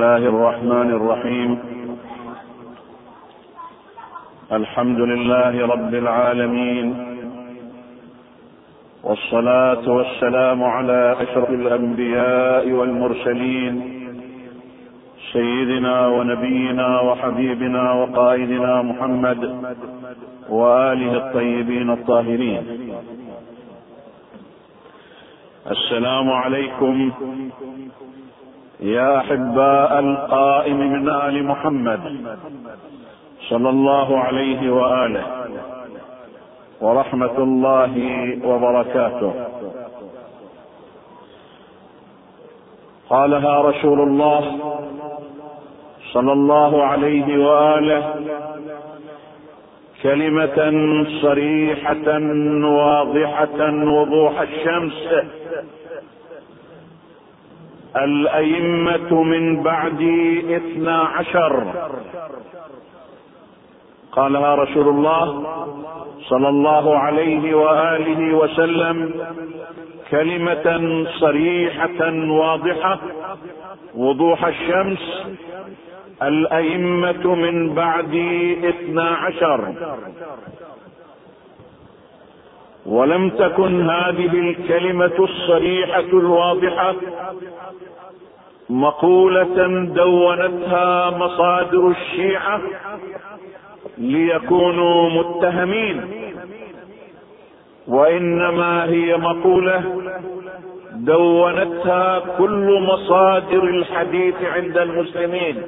الله الرحمن الرحيم. الحمد لله رب العالمين. والصلاة والسلام على أشرف الأنبياء والمرسلين. سيدنا ونبينا وحبيبنا وقائدنا محمد وآله الطيبين الطاهرين. السلام عليكم يا أحباء القائم من آل محمد صلى الله عليه وآله ورحمة الله وبركاته. قالها رسول الله صلى الله عليه وآله كلمة صريحة واضحة وضوح الشمس الأئمة من بعد اثنا عشر. قالها رسول الله صلى الله عليه وآله وسلم كلمة صريحة واضحة. وضوح الشمس. الأئمة من بعد اثنا عشر. ولم تكن هذه الكلمة الصريحة الواضحة. مقولة دونتها مصادر الشيعة ليكونوا متهمين. وإنما هي مقولة دونتها كل مصادر الحديث عند المسلمين.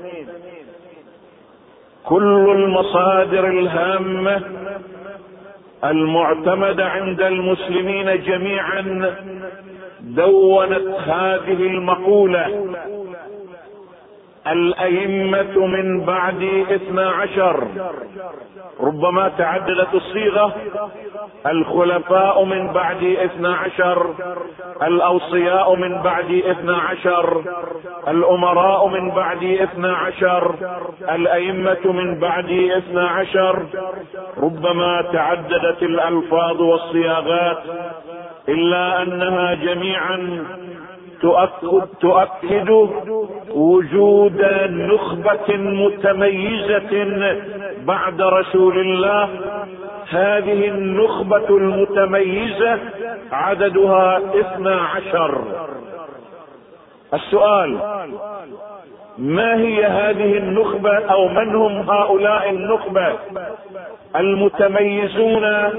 كل المصادر الهامة المعتمدة عند المسلمين جميعا دونت هذه المقولة. الأئمة من بعد اثنا عشر. ربما تعددت الصيغة. الخلفاء من بعد اثنا عشر. الأوصياء من بعد اثنا عشر. الأمراء من بعد اثنا عشر. الأئمة من بعد اثنا عشر. ربما تعددت الألفاظ والصياغات إلا أنها جميعا تؤكد, تؤكد وجود نخبة متميزة بعد رسول الله. هذه النخبة المتميزة عددها اثنا عشر. السؤال ما هي هذه النخبة أو من هم هؤلاء النخبة المتميزون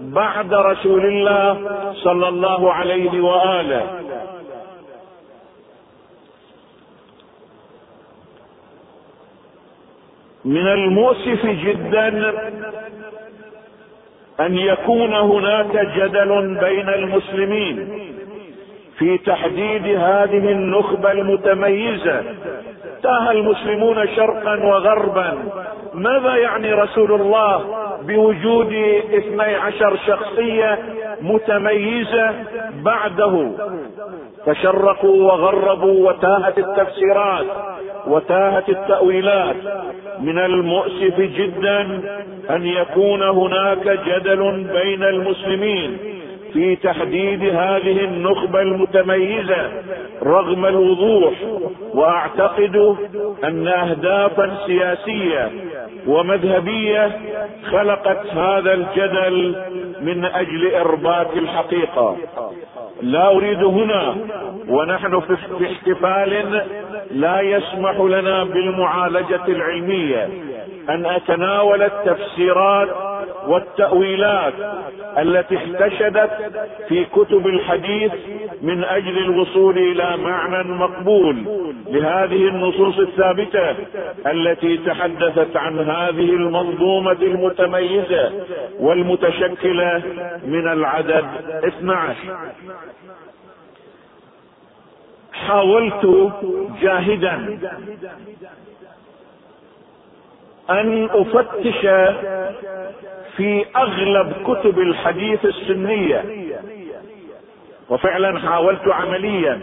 بعد رسول الله صلى الله عليه وآله؟ من المؤسف جدا أن يكون هناك جدل بين المسلمين في تحديد هذه النخبة المتميزة. تاه المسلمون شرقا وغربا. ماذا يعني رسول الله بوجود اثني عشر شخصية متميزة بعده؟ تشرقوا وغربوا وتاهت التفسيرات. وتاهت التأويلات. من المؤسف جدا أن يكون هناك جدل بين المسلمين في تحديد هذه النخبة المتميزة رغم الوضوح وأعتقد أن اهدافا سياسية ومذهبية خلقت هذا الجدل من أجل إرباك الحقيقة. لا أريد هنا ونحن في احتفال لا يسمح لنا بالمعالجة العلمية أن أتناول التفسيرات والتأويلات التي احتشدت في كتب الحديث من أجل الوصول إلى معنى مقبول لهذه النصوص الثابتة التي تحدثت عن هذه المنظومة المتميزة والمتشكلة من العدد 12 حاولت جاهدا أن أفتش في أغلب كتب الحديث السنية وفعلا حاولت عمليا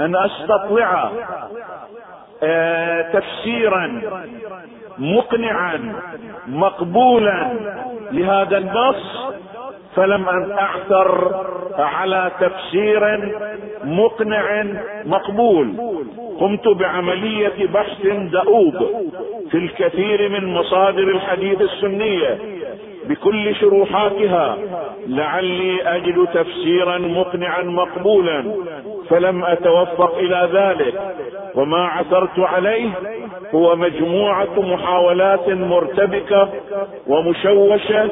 أن أستطلع تفسيرا مقنعا مقبولا لهذا النص فلم أن أعثر على تفسير مقنع مقبول. قمت بعملية بحث دؤوب في الكثير من مصادر الحديث السنية بكل شروحاتها. لعلي أجد تفسيرا مقنعا مقبولا فلم أتوفق إلى ذلك وما عثرت عليه هو مجموعة محاولات مرتبكة ومشوشة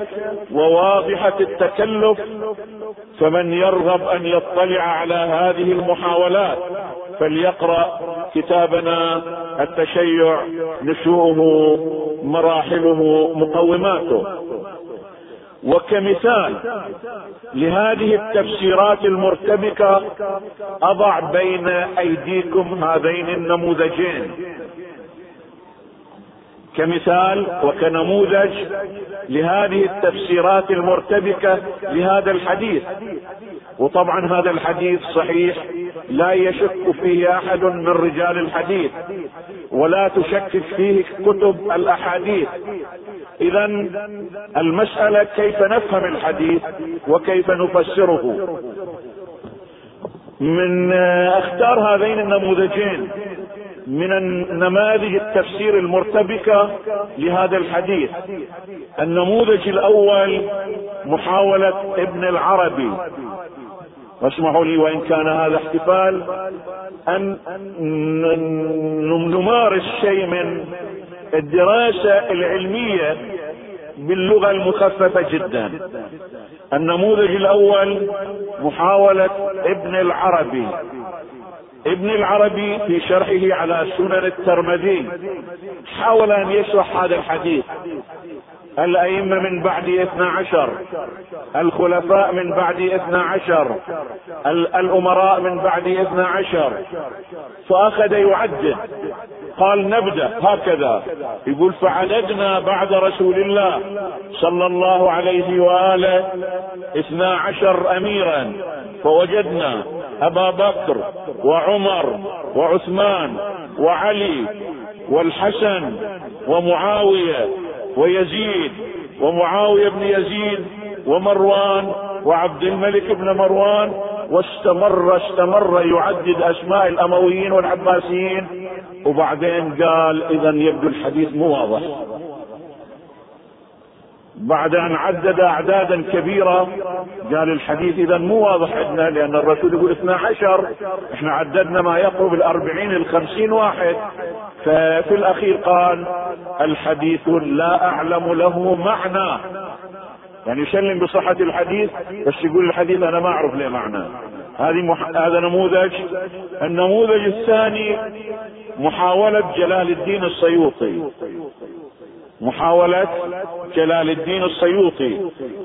وواضحة التكلف فمن يرغب أن يطلع على هذه المحاولات فليقرأ كتابنا التشيع نشوءه مراحله مقوماته. وكمثال لهذه التفسيرات المرتبكة أضع بين أيديكم هذين النموذجين. كمثال وكنموذج لهذه التفسيرات المرتبكة لهذا الحديث. وطبعا هذا الحديث صحيح لا يشك فيه أحد من رجال الحديث ولا تشكك فيه كتب الأحاديث. اذا المسألة كيف نفهم الحديث وكيف نفسره؟ من اختار هذين النموذجين من النماذج التفسير المرتبكة لهذا الحديث. النموذج الأول محاولة ابن العربي. واسمحوا لي وإن كان هذا احتفال أن نمارس شيء من الدراسة العلمية باللغة المخففة جدا. النموذج الأول محاولة ابن العربي. ابن العربي في شرحه على سنن الترمذي. حاول أن يشرح هذا الحديث. الأئمة من بعد اثنى عشر. الخلفاء من بعد اثنى عشر. الأمراء من بعد اثنى عشر. فأخذ يعدد قال نبدأ. هكذا. يقول فعددنا بعد رسول الله صلى الله عليه وآله اثنى عشر أميرا. فوجدنا أبا بكر وعمر وعثمان وعلي والحسن ومعاوية ويزيد ومعاوية بن يزيد ومروان وعبد الملك بن مروان واستمر استمر يعدد أسماء الأمويين والعباسيين. وبعدين قال اذا يبدو الحديث مو واضح. بعد أن عدد أعدادا كبيرة. قال الحديث إذا مو واضح عندنا لأن الرسول يقول اثنا عشر. إحنا عددنا ما يقرب الأربعين الخمسين واحد. ففي الأخير قال الحديث لا أعلم له معنى. يعني يسلم بصحة الحديث بس يقول الحديث أنا ما أعرف له معنى. هذه مح... هذا نموذج. النموذج الثاني محاولة جلال الدين السيوطي. محاولة جلال الدين السيوطي.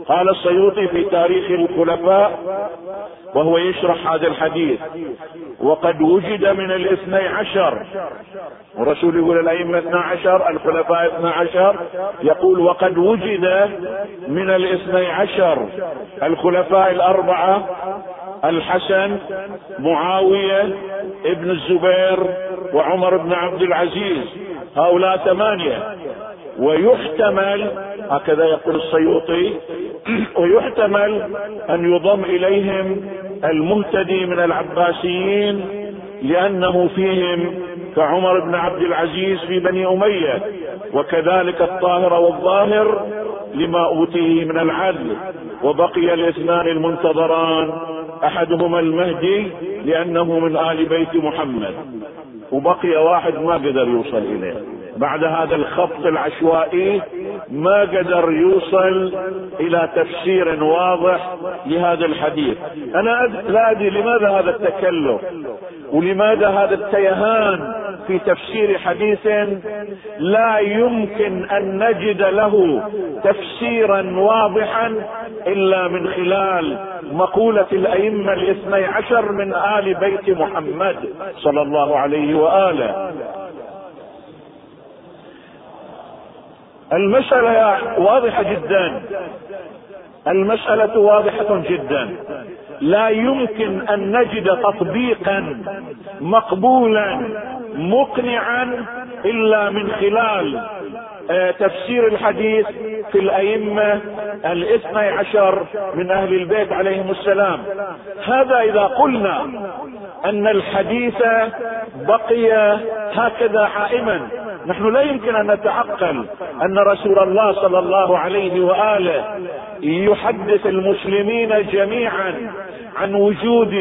قال السيوطي في تاريخ الخلفاء وهو يشرح هذا الحديث وقد وجد من الاثني عشر والرسول يقول الأئمة اثنى عشر الخلفاء اثنى عشر. يقول وقد وجد من الاثني عشر الخلفاء الأربعة الحسن معاوية ابن الزبير وعمر بن عبد العزيز. هؤلاء ثمانية. ويحتمل هكذا يقول السيوطي ويحتمل أن يضم إليهم المهتدي من العباسيين لأنه فيهم كعمر بن عبد العزيز في بني أمية وكذلك الطاهر والظاهر لما أوتيه من العدل وبقي الاثنان المنتظران أحدهما المهدي لأنه من آل بيت محمد وبقي واحد ما قدر يوصل إليه. بعد هذا الخط العشوائي ما قدر يوصل إلى تفسير واضح لهذا الحديث. أنا لا أدري لماذا هذا التكلف ولماذا هذا التيهان في تفسير حديث لا يمكن أن نجد له تفسيرا واضحا إلا من خلال مقولة الأئمة الاثني عشر من آل بيت محمد صلى الله عليه وآله. المسألة واضحة جدا. المسألة واضحة جدا. لا يمكن أن نجد تطبيقا مقبولا مقنعا إلا من خلال تفسير الحديث في الأئمة الاثني عشر من أهل البيت عليهم السلام. هذا إذا قلنا أن الحديث بقي هكذا حائما نحن لا يمكن أن نتعقل أن رسول الله صلى الله عليه وآله يحدث المسلمين جميعا عن وجود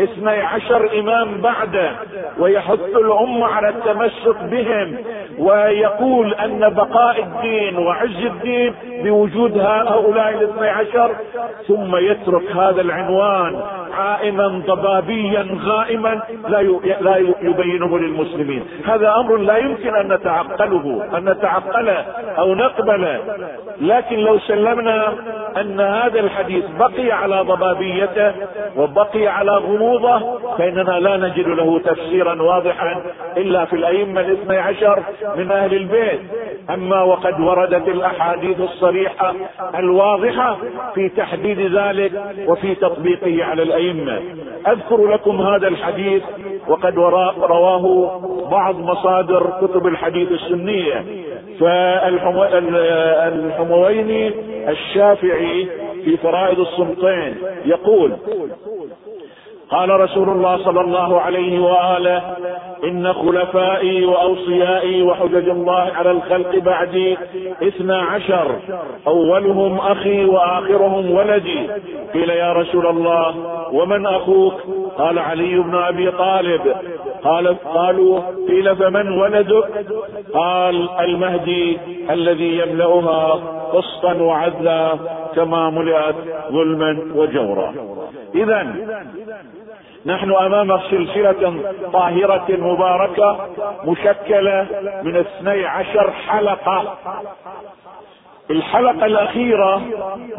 اثني عشر إمام بعده ويحث الأمة على التمسك بهم ويقول أن بقاء الدين وعز الدين بوجود هؤلاء الاثني عشر ثم يترك هذا العنوان عائما ضبابيا غائما لا لا يبينه للمسلمين. هذا أمر لا يمكن أن نتعقله أن نتعقله أو نقبله. لكن لو سلمنا أن هذا الحديث بقي على ضبابيته وبقي على غموضه فإننا لا نجد له تفسيرا واضحا إلا في الأئمة الاثني عشر من أهل البيت. أما وقد وردت الأحاديث الصريحة الواضحة في تحديد ذلك وفي تطبيقه على الأئمة. أذكر لكم هذا الحديث وقد رواه بعض مصادر كتب الحديث السنية. فالحمويني الشافعي في فرائض الصمتين يقول قال رسول الله صلى الله عليه وآله إن خلفائي وأوصيائي وحجج الله على الخلق بعدي اثنا عشر أولهم أخي وآخرهم ولدي. قيل يا رسول الله ومن أخوك؟ قال علي بن أبي طالب. قال قالوا قيل فمن ولدك؟ قال المهدي الذي يملأها قسطا وعدلا كما ملئت ظلما وجورا. اذا نحن أمام سلسلة طاهرة مباركة مشكلة من اثني عشر حلقة. الحلقة الأخيرة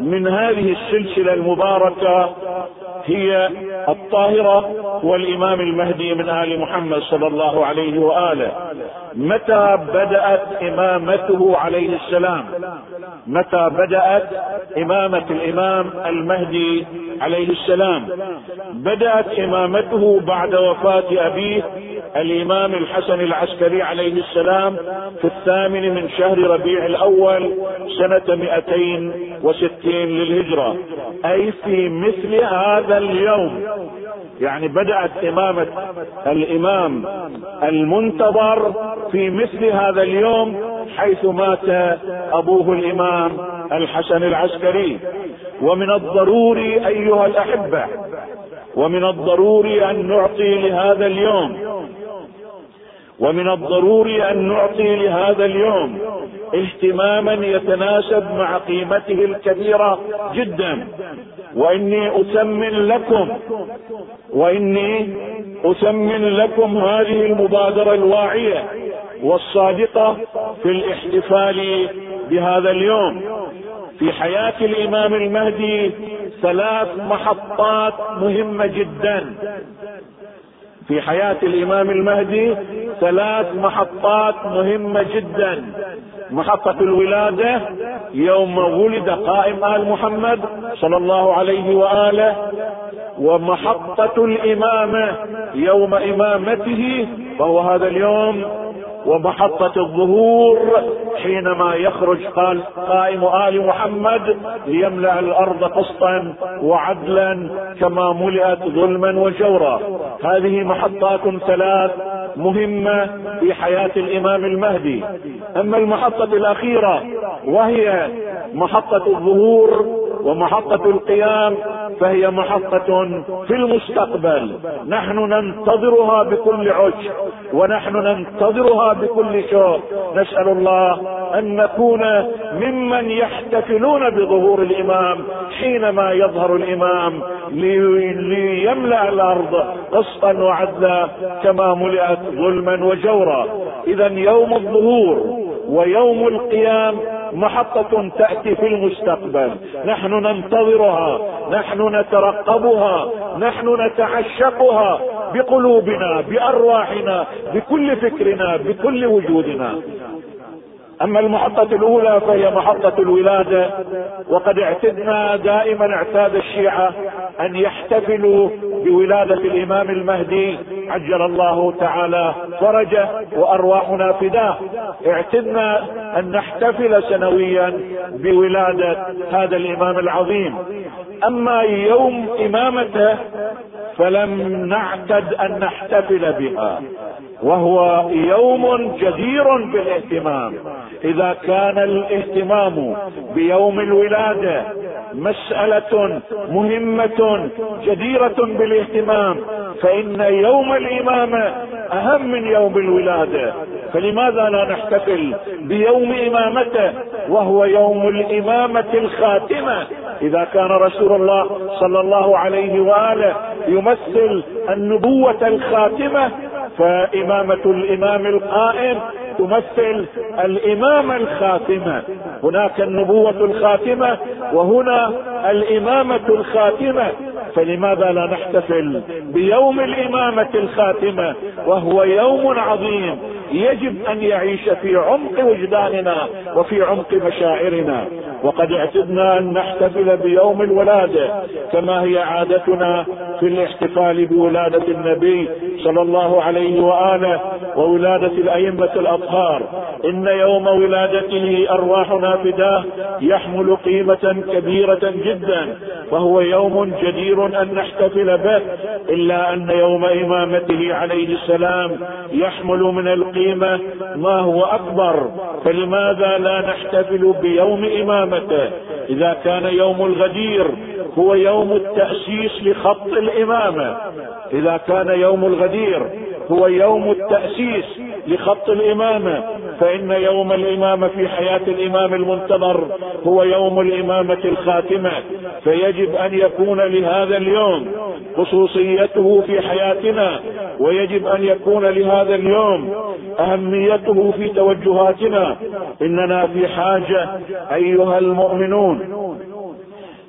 من هذه السلسلة المباركة هي الطاهرة والإمام المهدي من آل محمد صلى الله عليه وآله. متى بدأت إمامته عليه السلام؟ متى بدأت إمامة الإمام المهدي عليه السلام؟ بدأت إمامته بعد وفاة أبيه الإمام الحسن العسكري عليه السلام في الثامن من شهر ربيع الأول سنة مئتين وستين للهجرة. أي في مثل هذا اليوم. يعني بدأت إمامة الإمام المنتظر في مثل هذا اليوم حيث مات أبوه الإمام الحسن العسكري. ومن الضروري أيها الأحبة ومن الضروري أن نعطي لهذا اليوم ومن الضروري أن نعطي لهذا اليوم اهتماما يتناسب مع قيمته الكبيرة جدا. وإني أسمن لكم وإني أسمن لكم هذه المبادرة الواعية والصادقة في الاحتفال بهذا اليوم. في حياة الإمام المهدي ثلاث محطات مهمة جدا. في حياة الإمام المهدي ثلاث محطات مهمة جدا. محطة الولادة يوم ولد قائم آل محمد صلى الله عليه وآله ومحطة الإمامة يوم إمامته وهو هذا اليوم ومحطة الظهور حينما يخرج قال قائم آل محمد ليملأ الأرض قسطا وعدلا كما ملئت ظلما وجورا. هذه محطات ثلاث مهمة في حياة الإمام المهدي. أما المحطة الأخيرة وهي محطة الظهور ومحطة القيام فهي محطة في المستقبل. نحن ننتظرها بكل عجب ونحن ننتظرها بكل شوق. نسأل الله أن نكون ممن يحتفلون بظهور الإمام حينما يظهر الإمام ليملأ الأرض قسطا وعدلا كما ملئت ظلما وجورا. اذا يوم الظهور ويوم القيام محطة تأتي في المستقبل. نحن ننتظرها نحن نترقبها نحن نتعشقها. بقلوبنا بأرواحنا بكل فكرنا بكل وجودنا. أما المحطة الأولى فهي محطة الولادة وقد اعتدنا دائما اعتاد الشيعة أن يحتفلوا بولادة الإمام المهدي عجل الله تعالى فرجه وأرواحنا فداه. اعتدنا أن نحتفل سنويا بولادة هذا الإمام العظيم. أما يوم إمامته فلم نعتد أن نحتفل بها. وهو يوم جدير بالاهتمام. إذا كان الاهتمام بيوم الولادة مسألة مهمة جديرة بالاهتمام فإن يوم الامامه أهم من يوم الولادة. فلماذا لا نحتفل بيوم إمامته وهو يوم الإمامة الخاتمة؟ إذا كان رسول الله صلى الله عليه وآله يمثل النبوة الخاتمة فإمامة الإمام القائم تمثل الامامه الخاتمة. هناك النبوة الخاتمة وهنا الإمامة الخاتمة. فلماذا لا نحتفل بيوم الإمامة الخاتمة وهو يوم عظيم يجب أن يعيش في عمق وجداننا وفي عمق مشاعرنا؟ وقد اعتدنا أن نحتفل بيوم الولادة كما هي عادتنا في الاحتفال بولادة النبي صلى الله عليه وآله وولادة الأئمة الأطهار. إن يوم ولادته ارواحنا فداه يحمل قيمة كبيرة جدا وهو يوم جدير أن نحتفل به إلا أن يوم إمامته عليه السلام يحمل من القيمة ما هو أكبر. فلماذا لا نحتفل بيوم إمامته؟ إذا كان يوم الغدير هو يوم التأسيس لخط الإمامة. إذا كان يوم الغدير هو يوم التأسيس لخط الإمامة. فإن يوم الإمامة في حياة الإمام المنتظر هو يوم الإمامة الخاتمة فيجب أن يكون لهذا اليوم خصوصيته في حياتنا ويجب أن يكون لهذا اليوم أهميته في توجهاتنا. إننا في حاجة أيها المؤمنون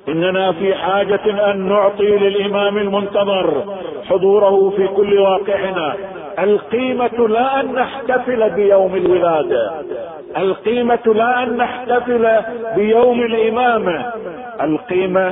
إننا في حاجة أن نعطي للإمام المنتظر حضوره في كل واقعنا. القيمة لا أن نحتفل بيوم الولادة. القيمة لا أن نحتفل بيوم الإمامة. القيمة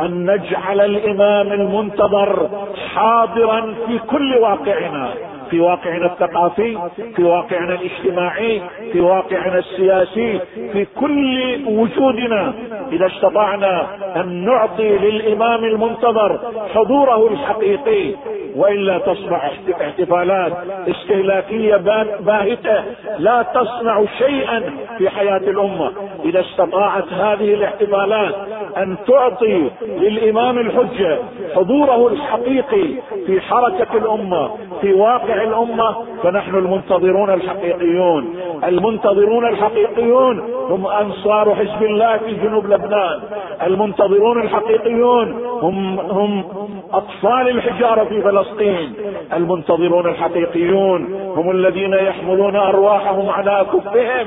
أن نجعل الإمام المنتظر حاضرا في كل واقعنا. في واقعنا الثقافي في واقعنا الاجتماعي في واقعنا السياسي في كل وجودنا. إذا استطعنا أن نعطي للإمام المنتظر حضوره الحقيقي والا تصبح احتفالات استهلاكية باهتة لا تصنع شيئا في حياة الأمة. إذا استطاعت هذه الاحتفالات أن تعطي للإمام الحجة حضوره الحقيقي في حركة الأمة في واقع الأمة فنحن المنتظرون الحقيقيون. المنتظرون الحقيقيون هم أنصار حزب الله في جنوب لبنان. المنتظرون الحقيقيون هم هم أطفال الحجارة في فلسطين. المنتظرون الحقيقيون هم الذين يحملون أرواحهم على كفهم.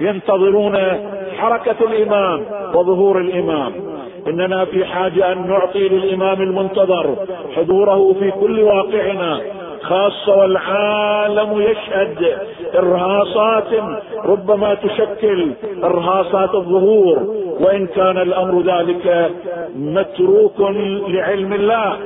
ينتظرون حركة الإمام وظهور الإمام. إننا في حاجة أن نعطي للإمام المنتظر حضوره في كل واقعنا. خاصة والعالم يشهد إرهاصات ربما تشكل إرهاصات الظهور وإن كان الأمر ذلك متروك لعلم الله.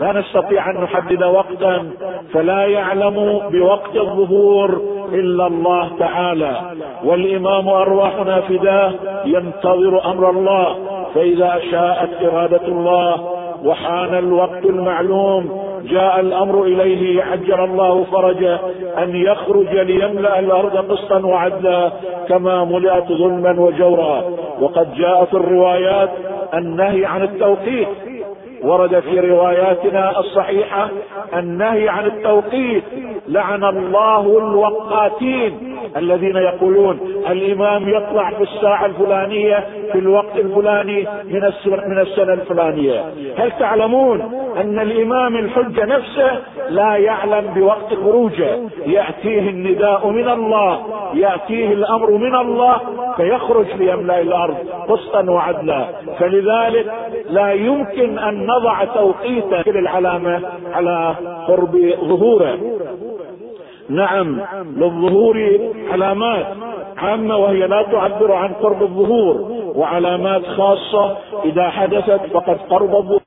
لا نستطيع أن نحدد وقتا فلا يعلم بوقت الظهور إلا الله تعالى. والإمام أرواحنا فداه ينتظر أمر الله فإذا شاءت إرادة الله وحان الوقت المعلوم. جاء الأمر إليه عجل الله فرجه أن يخرج ليملأ الأرض قسطا وعدلا كما ملئت ظلما وجورا. وقد جاء في الروايات النهي عن التوقيت. ورد في رواياتنا الصحيحة النهي عن التوقيت. لعن الله الوقاتين. الذين يقولون الإمام يطلع في الساعة الفلانية في الوقت الفلاني من من السنة الفلانية. هل تعلمون أن الإمام الحجة نفسه لا يعلم بوقت خروجه؟ يأتيه النداء من الله يأتيه الأمر من الله فيخرج ليملأ الأرض قسطا وعدلا. فلذلك لا يمكن أن نضع توقيتا العلامة على قرب ظهوره. نعم للظهور علامات عامة وهي لا تعبر عن قرب الظهور وعلامات خاصة إذا حدثت فقد قرب الظهور.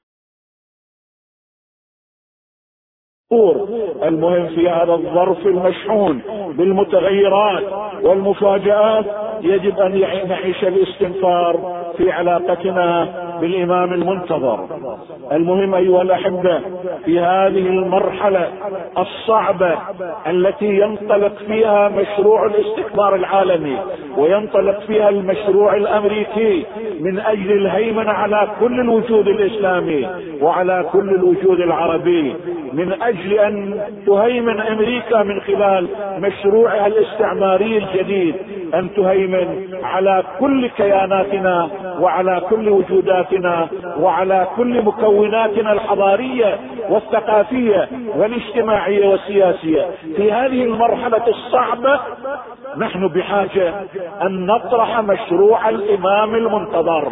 المهم في هذا الظرف المشحون بالمتغيرات والمفاجآت يجب أن نعيش الاستنفار في علاقتنا بالإمام المنتظر. المهم أيها الأحبة في هذه المرحلة الصعبة التي ينطلق فيها مشروع الاستكبار العالمي وينطلق فيها المشروع الأمريكي من أجل الهيمنة على كل الوجود الإسلامي وعلى كل الوجود العربي من أجل أن تهيمن أمريكا من خلال مشروعها الاستعماري الجديد أن تهيمن على كل كياناتنا وعلى كل وجوداتنا وعلى كل مكوناتنا الحضارية والثقافية والاجتماعية والسياسية. في هذه المرحلة الصعبة نحن بحاجة أن نطرح مشروع الإمام المنتظر.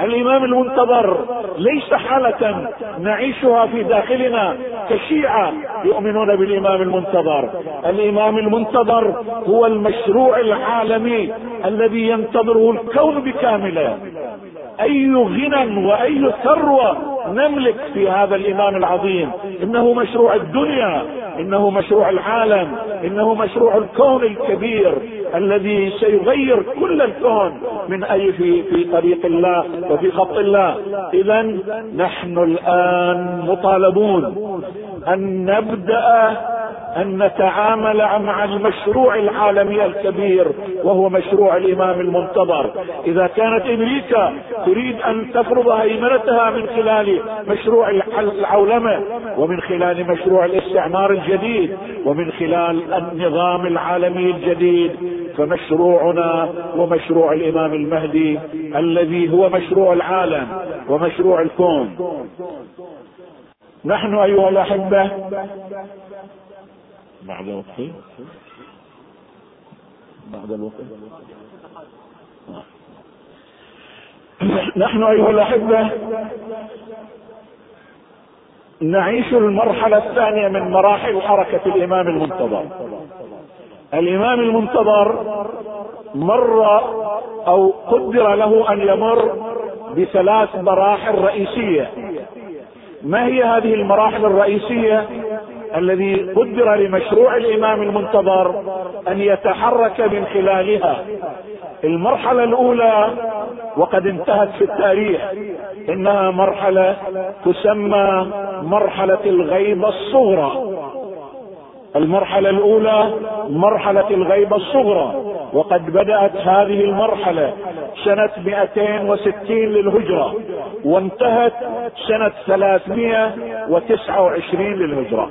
الإمام المنتظر ليس حالة نعيشها في داخلنا كشيعة يؤمنون بالإمام المنتظر. الإمام المنتظر هو المشروع العالمي الذي ينتظره الكون بكامله. أي غنى وأي ثروة نملك في هذا الإمام العظيم؟ إنه مشروع الدنيا. إنه مشروع العالم إنه مشروع الكون الكبير الذي سيغير كل الكون من أي في في طريق الله وفي خط الله. اذا نحن الآن مطالبون أن نبدأ أن نتعامل مع المشروع العالمي الكبير وهو مشروع الإمام المنتظر. إذا كانت إمريكا تريد أن تفرض هيمنتها من خلال مشروع العولمة ومن خلال مشروع الاستعمار الجديد ومن خلال النظام العالمي الجديد فمشروعنا ومشروع الإمام المهدي الذي هو مشروع العالم ومشروع الكون. نحن أيها الأحبة بعد وقت بعد الوقت. نحن أيها الأحبة نعيش المرحلة الثانية من مراحل حركة الإمام المنتظر. الإمام المنتظر مر أو قدر له أن يمر بثلاث مراحل رئيسية. ما هي هذه المراحل الرئيسية؟ الذي قدر لمشروع الإمام المنتظر أن يتحرك من خلالها. المرحلة الأولى وقد انتهت في التاريخ. إنها مرحلة تسمى مرحلة الغيبة الصغرى. المرحلة الأولى مرحلة الغيبة الصغرى. وقد بدأت هذه المرحلة سنة 260 للهجرة وانتهت سنة 329 للهجرة.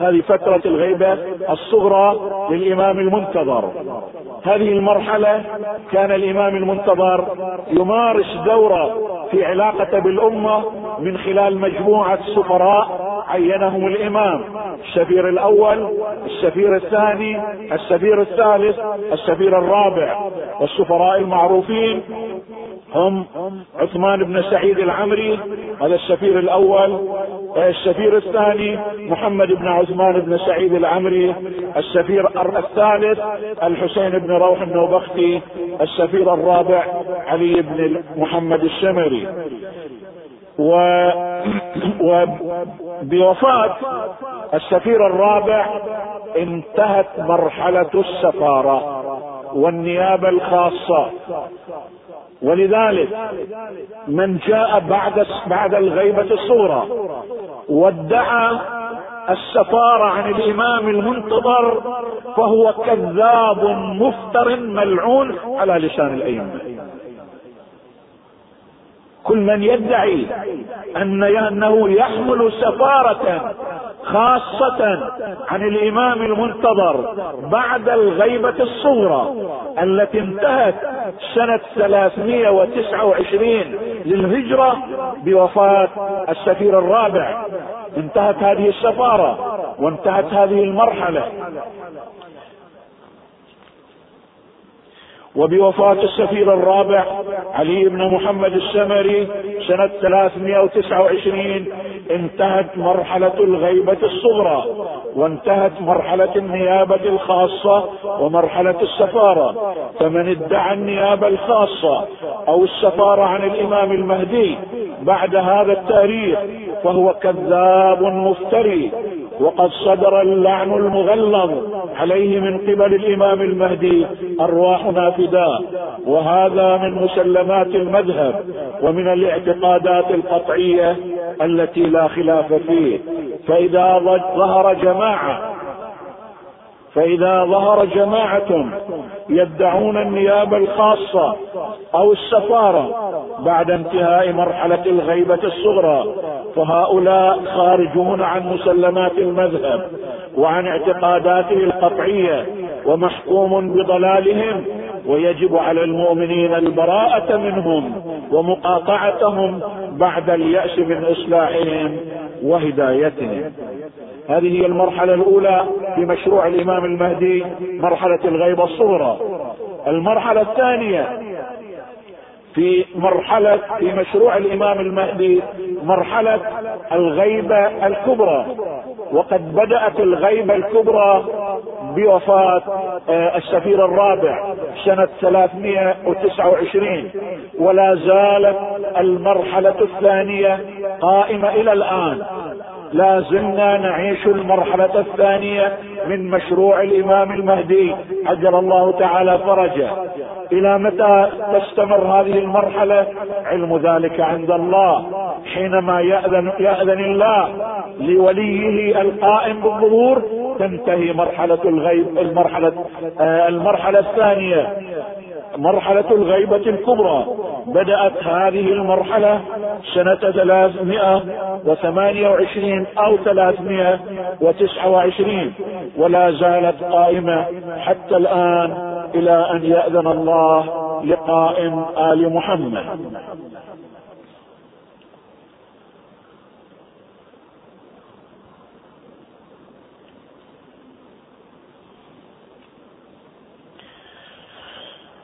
هذه فترة الغيبة الصغرى للإمام المنتظر. هذه المرحلة كان الإمام المنتظر يمارس دورة في علاقته بالأمة من خلال مجموعة سفراء عينهم الإمام. السفير الأول السفير الثاني السفير الثالث السفير الرابع. والسفراء المعروفين هم عثمان بن سعيد العمري هذا السفير الأول. السفير الثاني محمد بن عثمان بن سعيد العمري. السفير الثالث الحسين بن روح النوبختي. السفير الرابع علي بن محمد الشمري. وبوفاة السفير الرابع انتهت مرحلة السفارة والنيابة الخاصة. ولذلك من جاء بعد بعد الغيبة الصغرى وادعى السفارة عن الإمام المنتظر فهو كذاب مفتر ملعون على لسان الأئمة. كل من يدعي أن أنه يحمل سفارة خاصة عن الإمام المنتظر بعد الغيبة الصغرى التي انتهت سنة 329 للهجرة بوفاة السفير الرابع. انتهت هذه السفارة وانتهت هذه المرحلة. وبوفاة السفير الرابع علي بن محمد السمري سنة 329 انتهت مرحلة الغيبة الصغرى وانتهت مرحلة النيابة الخاصة ومرحلة السفارة. فمن ادعى النيابة الخاصة أو السفارة عن الإمام المهدي بعد هذا التاريخ فهو كذاب مفتري. وقد صدر اللعن المغلظ عليه من قبل الإمام المهدي ارواحنا فداء وهذا من مسلمات المذهب ومن الاعتقادات القطعية التي لا خلاف فيه. فإذا ظهر جماعة فإذا ظهر جماعة يدعون النيابة الخاصة أو السفارة بعد انتهاء مرحلة الغيبة الصغرى فهؤلاء خارجون عن مسلمات المذهب وعن اعتقاداته القطعية ومحكوم بضلالهم ويجب على المؤمنين البراءة منهم ومقاطعتهم بعد اليأس من إصلاحهم وهدايتهم. هذه هي المرحلة الأولى في مشروع الإمام المهدي مرحلة الغيبة الصغرى. المرحلة الثانية في مرحلة في مشروع الإمام المهدي مرحلة الغيبة الكبرى. وقد بدأت الغيبة الكبرى بوفاة آه، السفير الرابع سنة 329 ولا زالت المرحلة الثانية قائمة إلى الآن. لا زلنا نعيش المرحلة الثانية من مشروع الإمام المهدي عجل الله تعالى فرجه. إلى متى تستمر هذه المرحلة؟ علم ذلك عند الله. حينما يأذن, يأذن الله لوليه القائم بالظهور تنتهي مرحلة الغيب المرحلة آه المرحلة الثانية. مرحلة الغيبة الكبرى. بدأت هذه المرحلة سنة ثلاثمائة وثمانية وعشرين أو ثلاثمائة وتسعة وعشرين ولا زالت قائمة حتى الآن إلى أن يأذن الله لقائم آل محمد.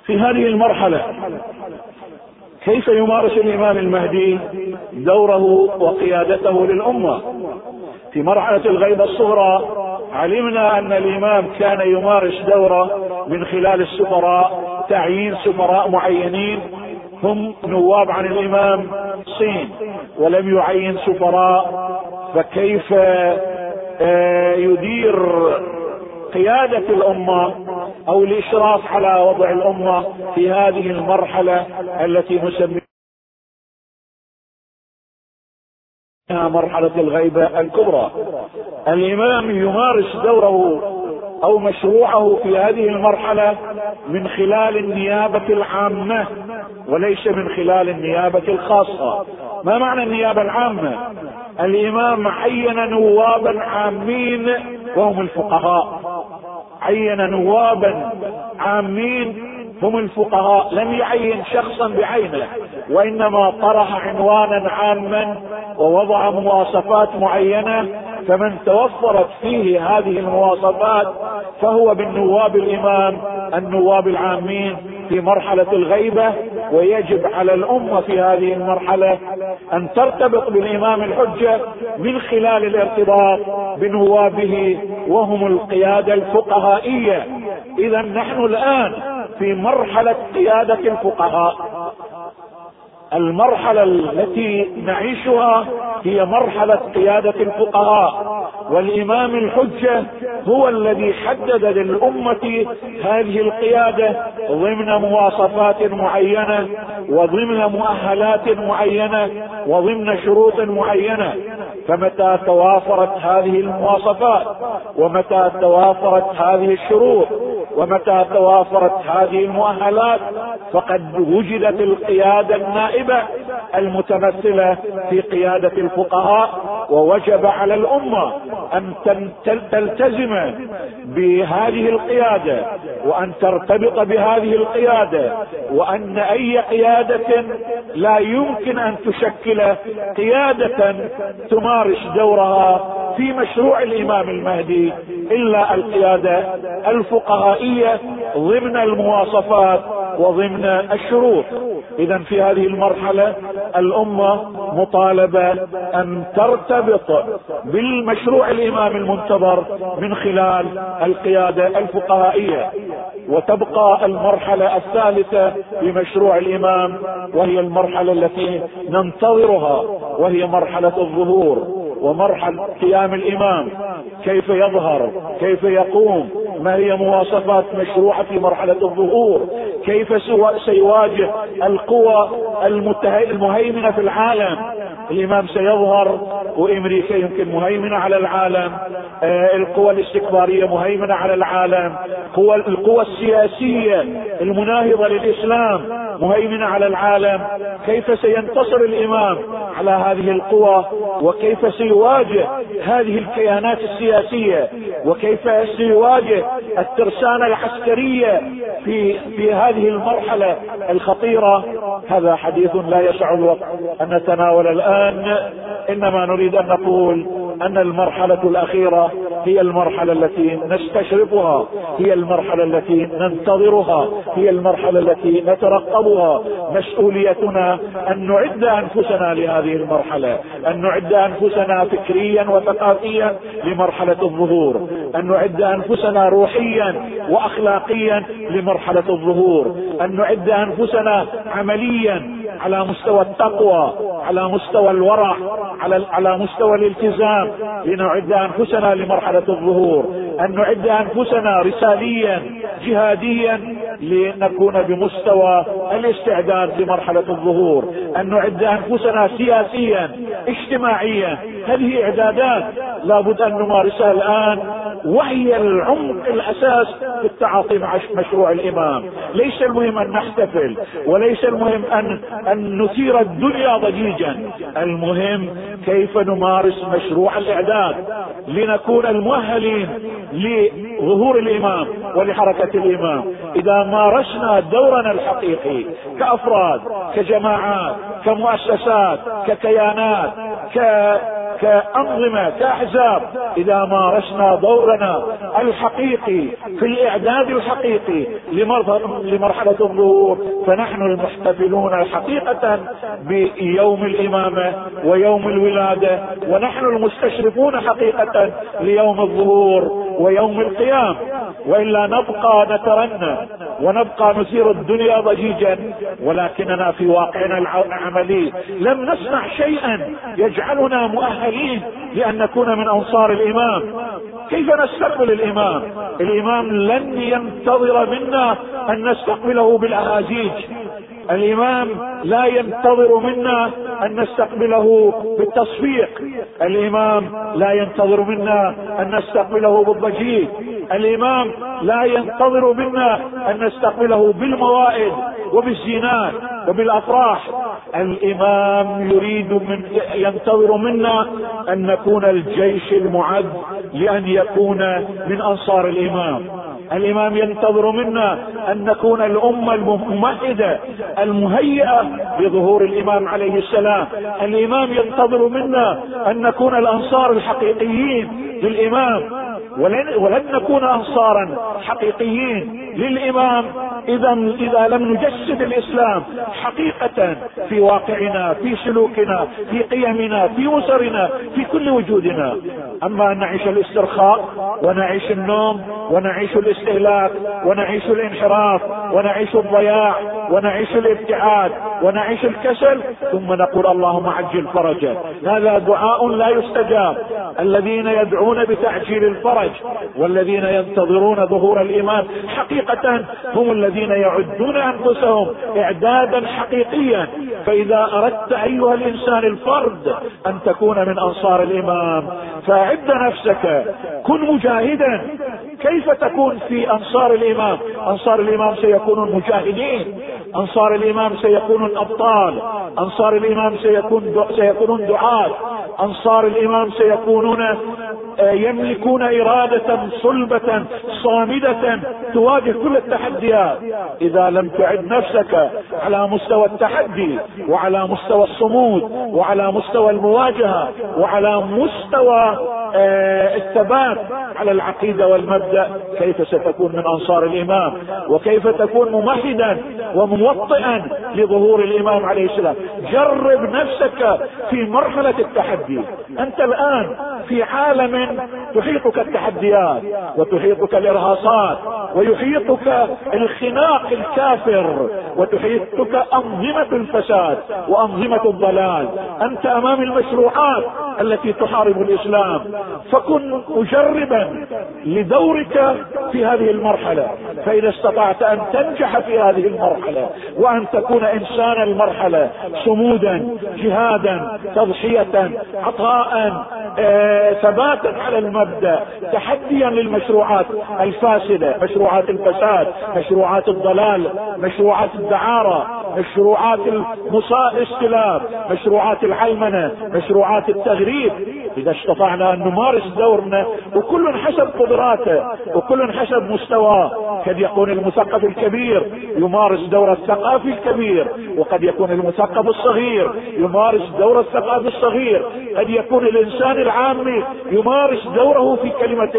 في هذه المرحلة. كيف يمارس الإمام المهدي دوره وقيادته للأمة؟ في مرحلة الغيبة الصغرى علمنا أن الإمام كان يمارس دوره من خلال السفراء تعيين سفراء معينين. هم نواب عن الإمام صين ولم يعين سفراء. فكيف آه، يدير قيادة الأمة؟ أو الإشراف على وضع الأمة في هذه المرحلة التي نسميها مرحلة الغيبة الكبرى. الإمام يمارس دوره أو مشروعه في هذه المرحلة من خلال النيابة العامة وليس من خلال النيابة الخاصة. ما معنى النيابة العامة؟ الإمام عين نوابا عامين وهم الفقهاء. عين نوابا عامين هم الفقهاء لم يعين شخصا بعينه وإنما طرح عنوانا عاما ووضع مواصفات معينة فمن توفرت فيه هذه المواصفات فهو بالنواب الإمام النواب العامين في مرحلة الغيبة ويجب على الأمة في هذه المرحلة أن ترتبط بالإمام الحجة من خلال الارتباط بنوابه وهم القيادة الفقهائية. إذا نحن الآن في مرحلة قيادة الفقهاء. المرحلة التي نعيشها هي مرحلة قيادة الفقهاء والإمام الحجة هو الذي حدد للأمة هذه القيادة ضمن مواصفات معينة وضمن مؤهلات معينة وضمن شروط معينة. فمتى توافرت هذه المواصفات؟ ومتى توافرت هذه الشروط؟ ومتى توافرت هذه المؤهلات؟ فقد وجدت القيادة النائبة المتمثلة في قيادة الفقهاء ووجب على الأمة أن تلتزم بهذه القيادة وأن ترتبط بهذه القيادة وأن أي قيادة لا يمكن أن تشكل قيادة تمارس دورها في مشروع الإمام المهدي. إلا القيادة الفقهائية ضمن المواصفات وضمن الشروط. اذا في هذه المرحلة الأمة مطالبة أن ترتبط بالمشروع الإمام المنتظر من خلال القيادة الفقهائية. وتبقى المرحلة الثالثة بمشروع الإمام وهي المرحلة التي ننتظرها وهي مرحلة الظهور ومرحلة قيام الإمام. كيف يظهر؟ كيف يقوم؟ ما هي مواصفات مشروعة في مرحلة الظهور؟ كيف سيواجه القوى المهيمنة في العالم؟ الإمام سيظهر وامريكا يمكن مهيمنة على العالم. آه، القوى الاستكبارية مهيمنة على العالم. قوى القوى السياسية المناهضة للإسلام مهيمنة على العالم. كيف سينتصر الإمام على هذه القوى؟ وكيف سيواجه هذه الكيانات السياسية؟ وكيف سيواجه الترسانة العسكرية في في هذه المرحلة الخطيرة؟ هذا حديث لا يسع الوقت أن نتناول الآن. إنما نريد أن نقول أن المرحلة الأخيرة هي المرحلة التي نستشرفها هي المرحلة التي ننتظرها هي المرحلة التي نترقبها. مسؤوليتنا أن نعد أنفسنا لهذه المرحلة أن نعد أنفسنا فكريا وثقافيا لمرحلة الظهور أن نعد أنفسنا روحيا واخلاقيا لمرحلة الظهور أن نعد أنفسنا عمليا على مستوى التقوى على مستوى الورع على على مستوى الالتزام. لنعد أنفسنا لمرحلة الظهور. أن نعد أنفسنا رساليا جهاديا لنكون بمستوى الاستعداد لمرحلة الظهور أن نعد أنفسنا سياسيا اجتماعيا. هذه إعدادات؟ لابد أن نمارسها الآن. وهي العمق الأساس في التعاطي مع مشروع الإمام. ليس المهم أن نحتفل وليس المهم ان أن نثير الدنيا ضجيجا. المهم كيف نمارس مشروع الإعداد لنكون المؤهلين لظهور الإمام ولحركة الإمام. إذا مارسنا دورنا الحقيقي كأفراد كجماعات كمؤسسات ككيانات ك كأنظمة كأحزاب إذا مارسنا دورنا الحقيقي في الإعداد الحقيقي لمرحلة الظهور فنحن المحتفلون حقيقة بيوم الإمامة ويوم الولادة ونحن المستشرفون حقيقة ليوم الظهور ويوم القيام. وإلا نبقى نترنى ونبقى نثير الدنيا ضجيجا ولكننا في واقعنا العملي. لم نصنع شيئا يجعلنا مؤهلين لأن نكون من أنصار الإمام. كيف نستقبل الإمام؟ الإمام لن ينتظر منا أن نستقبله بالأهازيج. الإمام لا ينتظر منا أن نستقبله بالتصفيق. الإمام لا ينتظر منا أن نستقبله بالضجيج. الإمام لا ينتظر منا أن نستقبله بالموائد وبالزينات وبالأفراح. الإمام يريد من ينتظر منا أن نكون الجيش المعد لأن يكون من أنصار الإمام. الإمام ينتظر منا أن نكون الأمة الممهدة المهيئة لظهور الإمام عليه السلام. الإمام ينتظر منا أن نكون الأنصار الحقيقيين للإمام. ولن, نكون أنصارا حقيقيين للإمام إذا إذا لم نجسد الإسلام حقيقة في واقعنا في سلوكنا في قيمنا في أسرنا في كل وجودنا. أما ان نعيش الاسترخاء ونعيش النوم ونعيش الاستهلاك ونعيش الانحراف ونعيش الضياع ونعيش الابتعاد ونعيش الكسل ثم نقول اللهم عجل فرجه. هذا دعاء لا يستجاب. الذين يدعون بتعجيل الفرج والذين ينتظرون ظهور الامام حقيقة هم الذين يعدون أنفسهم إعدادا حقيقيا. فإذا أردت أيها الإنسان الفرد أن تكون من أنصار الامام فأعد نفسك كن مجاهدا. كيف تكون في أنصار الإمام؟ أنصار الإمام سيكونون مجاهدين. أنصار الإمام سيكونون أبطال. أنصار الإمام سيكون سيكونون دعاة. أنصار الإمام سيكونون آه، يملكون إرادة صلبة صامدة تواجه كل التحديات. إذا لم تعد نفسك على مستوى التحدي وعلى مستوى الصمود وعلى مستوى المواجهة وعلى مستوى آه، الثبات على العقيدة والمبدأ كيف ستكون من أنصار الإمام وكيف تكون ممهدا وموطئا لظهور الإمام عليه السلام. جرب نفسك في مرحلة التحدي. أنت الآن في عالم تحيطك التحديات وتحيطك الإرهاصات ويحيطك الخناق الكافر وتحيطك أنظمة الفساد وأنظمة الضلال. أنت أمام المشروعات التي تحارب الإسلام. فكن مجربا لدورك في هذه المرحلة. فإذا استطعت أن تنجح في هذه المرحلة وأن تكون إنسان المرحلة صمودا جهادا تضحية عطاء آه، ثباتا على المبدأ تحديا للمشروعات الفاسدة مشروعات الفساد مشروعات الضلال مشروعات الدعارة. مشروعات الاستلاب مشروعات العلمنة مشروعات التغريب. إذا استطعنا أن نمارس دورنا وكل حسب قدراته وكل حسب مستواه. قد يكون المثقف الكبير يمارس دور الثقافي الكبير وقد يكون المثقف الصغير يمارس دور الثقافي الصغير. قد يكون الإنسان العامي يمارس دوره في كلمة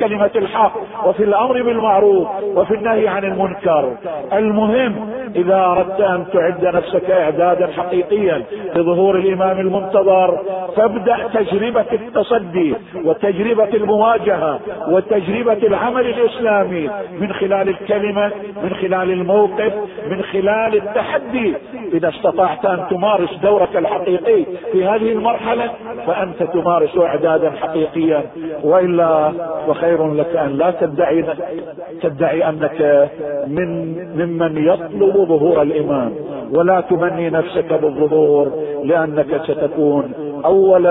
كلمة الحق وفي الأمر بالمعروف وفي النهي عن المنكر. المهم إذا أردت ان تعد نفسك إعدادا حقيقيا لظهور الإمام المنتظر فابدأ تجربة التصدي وتجربة المواجهة وتجربة العمل الإسلامي من خلال الكلمة من خلال الموقف من خلال التحدي. إذا استطعت أن تمارس دورك الحقيقي في هذه المرحلة فأنت تمارس إعدادا حقيقيا. وإلا وخير لك أن لا تدعي تدعي أنك من ممن يطلب ظهور الامام ولا تمني نفسك بالظهور لأنك ستكون أول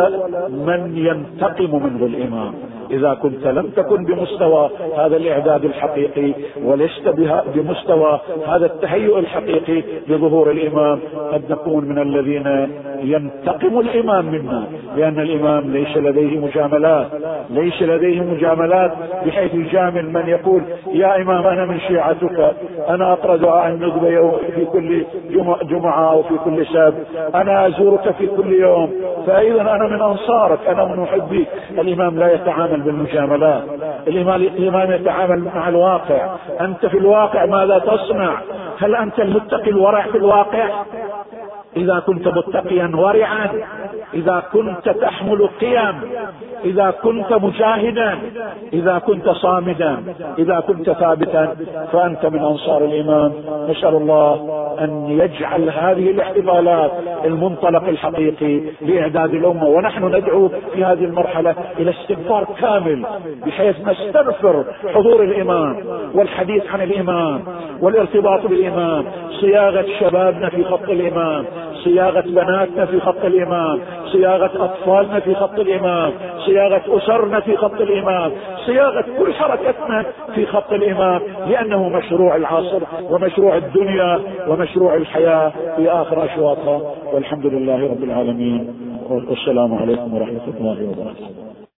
من ينتقم منه الامام إذا كنت لم تكن بمستوى هذا الإعداد الحقيقي ولست بمستوى هذا التهيؤ الحقيقي لظهور الإمام قد نكون من الذين ينتقم الإمام منا لأن الإمام ليس لديه مجاملات ليس لديه مجاملات بحيث يجامل من يقول يا إمام أنا من شيعتك أنا اقرا دعاء الندبه في كل جمعة أو في كل سبت أنا أزورك في كل يوم فإذا أنا من أنصارك أنا من محبيك. الإمام لا يتعامل بالمجاملات. الامام يتعامل مع الواقع. أنت في الواقع ماذا تصنع؟ هل أنت المتقي الورع في الواقع؟ إذا كنت متقيا ورعا إذا كنت تحمل قيم إذا كنت مجاهدا إذا كنت صامدا إذا كنت ثابتا فأنت من أنصار الامام نسأل الله أن يجعل هذه الاحتفالات المنطلق الحقيقي لإعداد الأمة. ونحن ندعو في هذه المرحلة إلى استغفار كامل بحيث نستغفر حضور الامام والحديث عن الامام والارتباط بالامام صياغة شبابنا في خط الامام صياغة بناتنا في خط الامام صياغة أطفالنا في خط الإمام صياغة أسرنا في خط الإمام صياغة كل حركتنا في خط الإمام لأنه مشروع العصر ومشروع الدنيا ومشروع الحياة في آخر اشواطها والحمد لله رب العالمين. والسلام عليكم ورحمة الله وبركاته.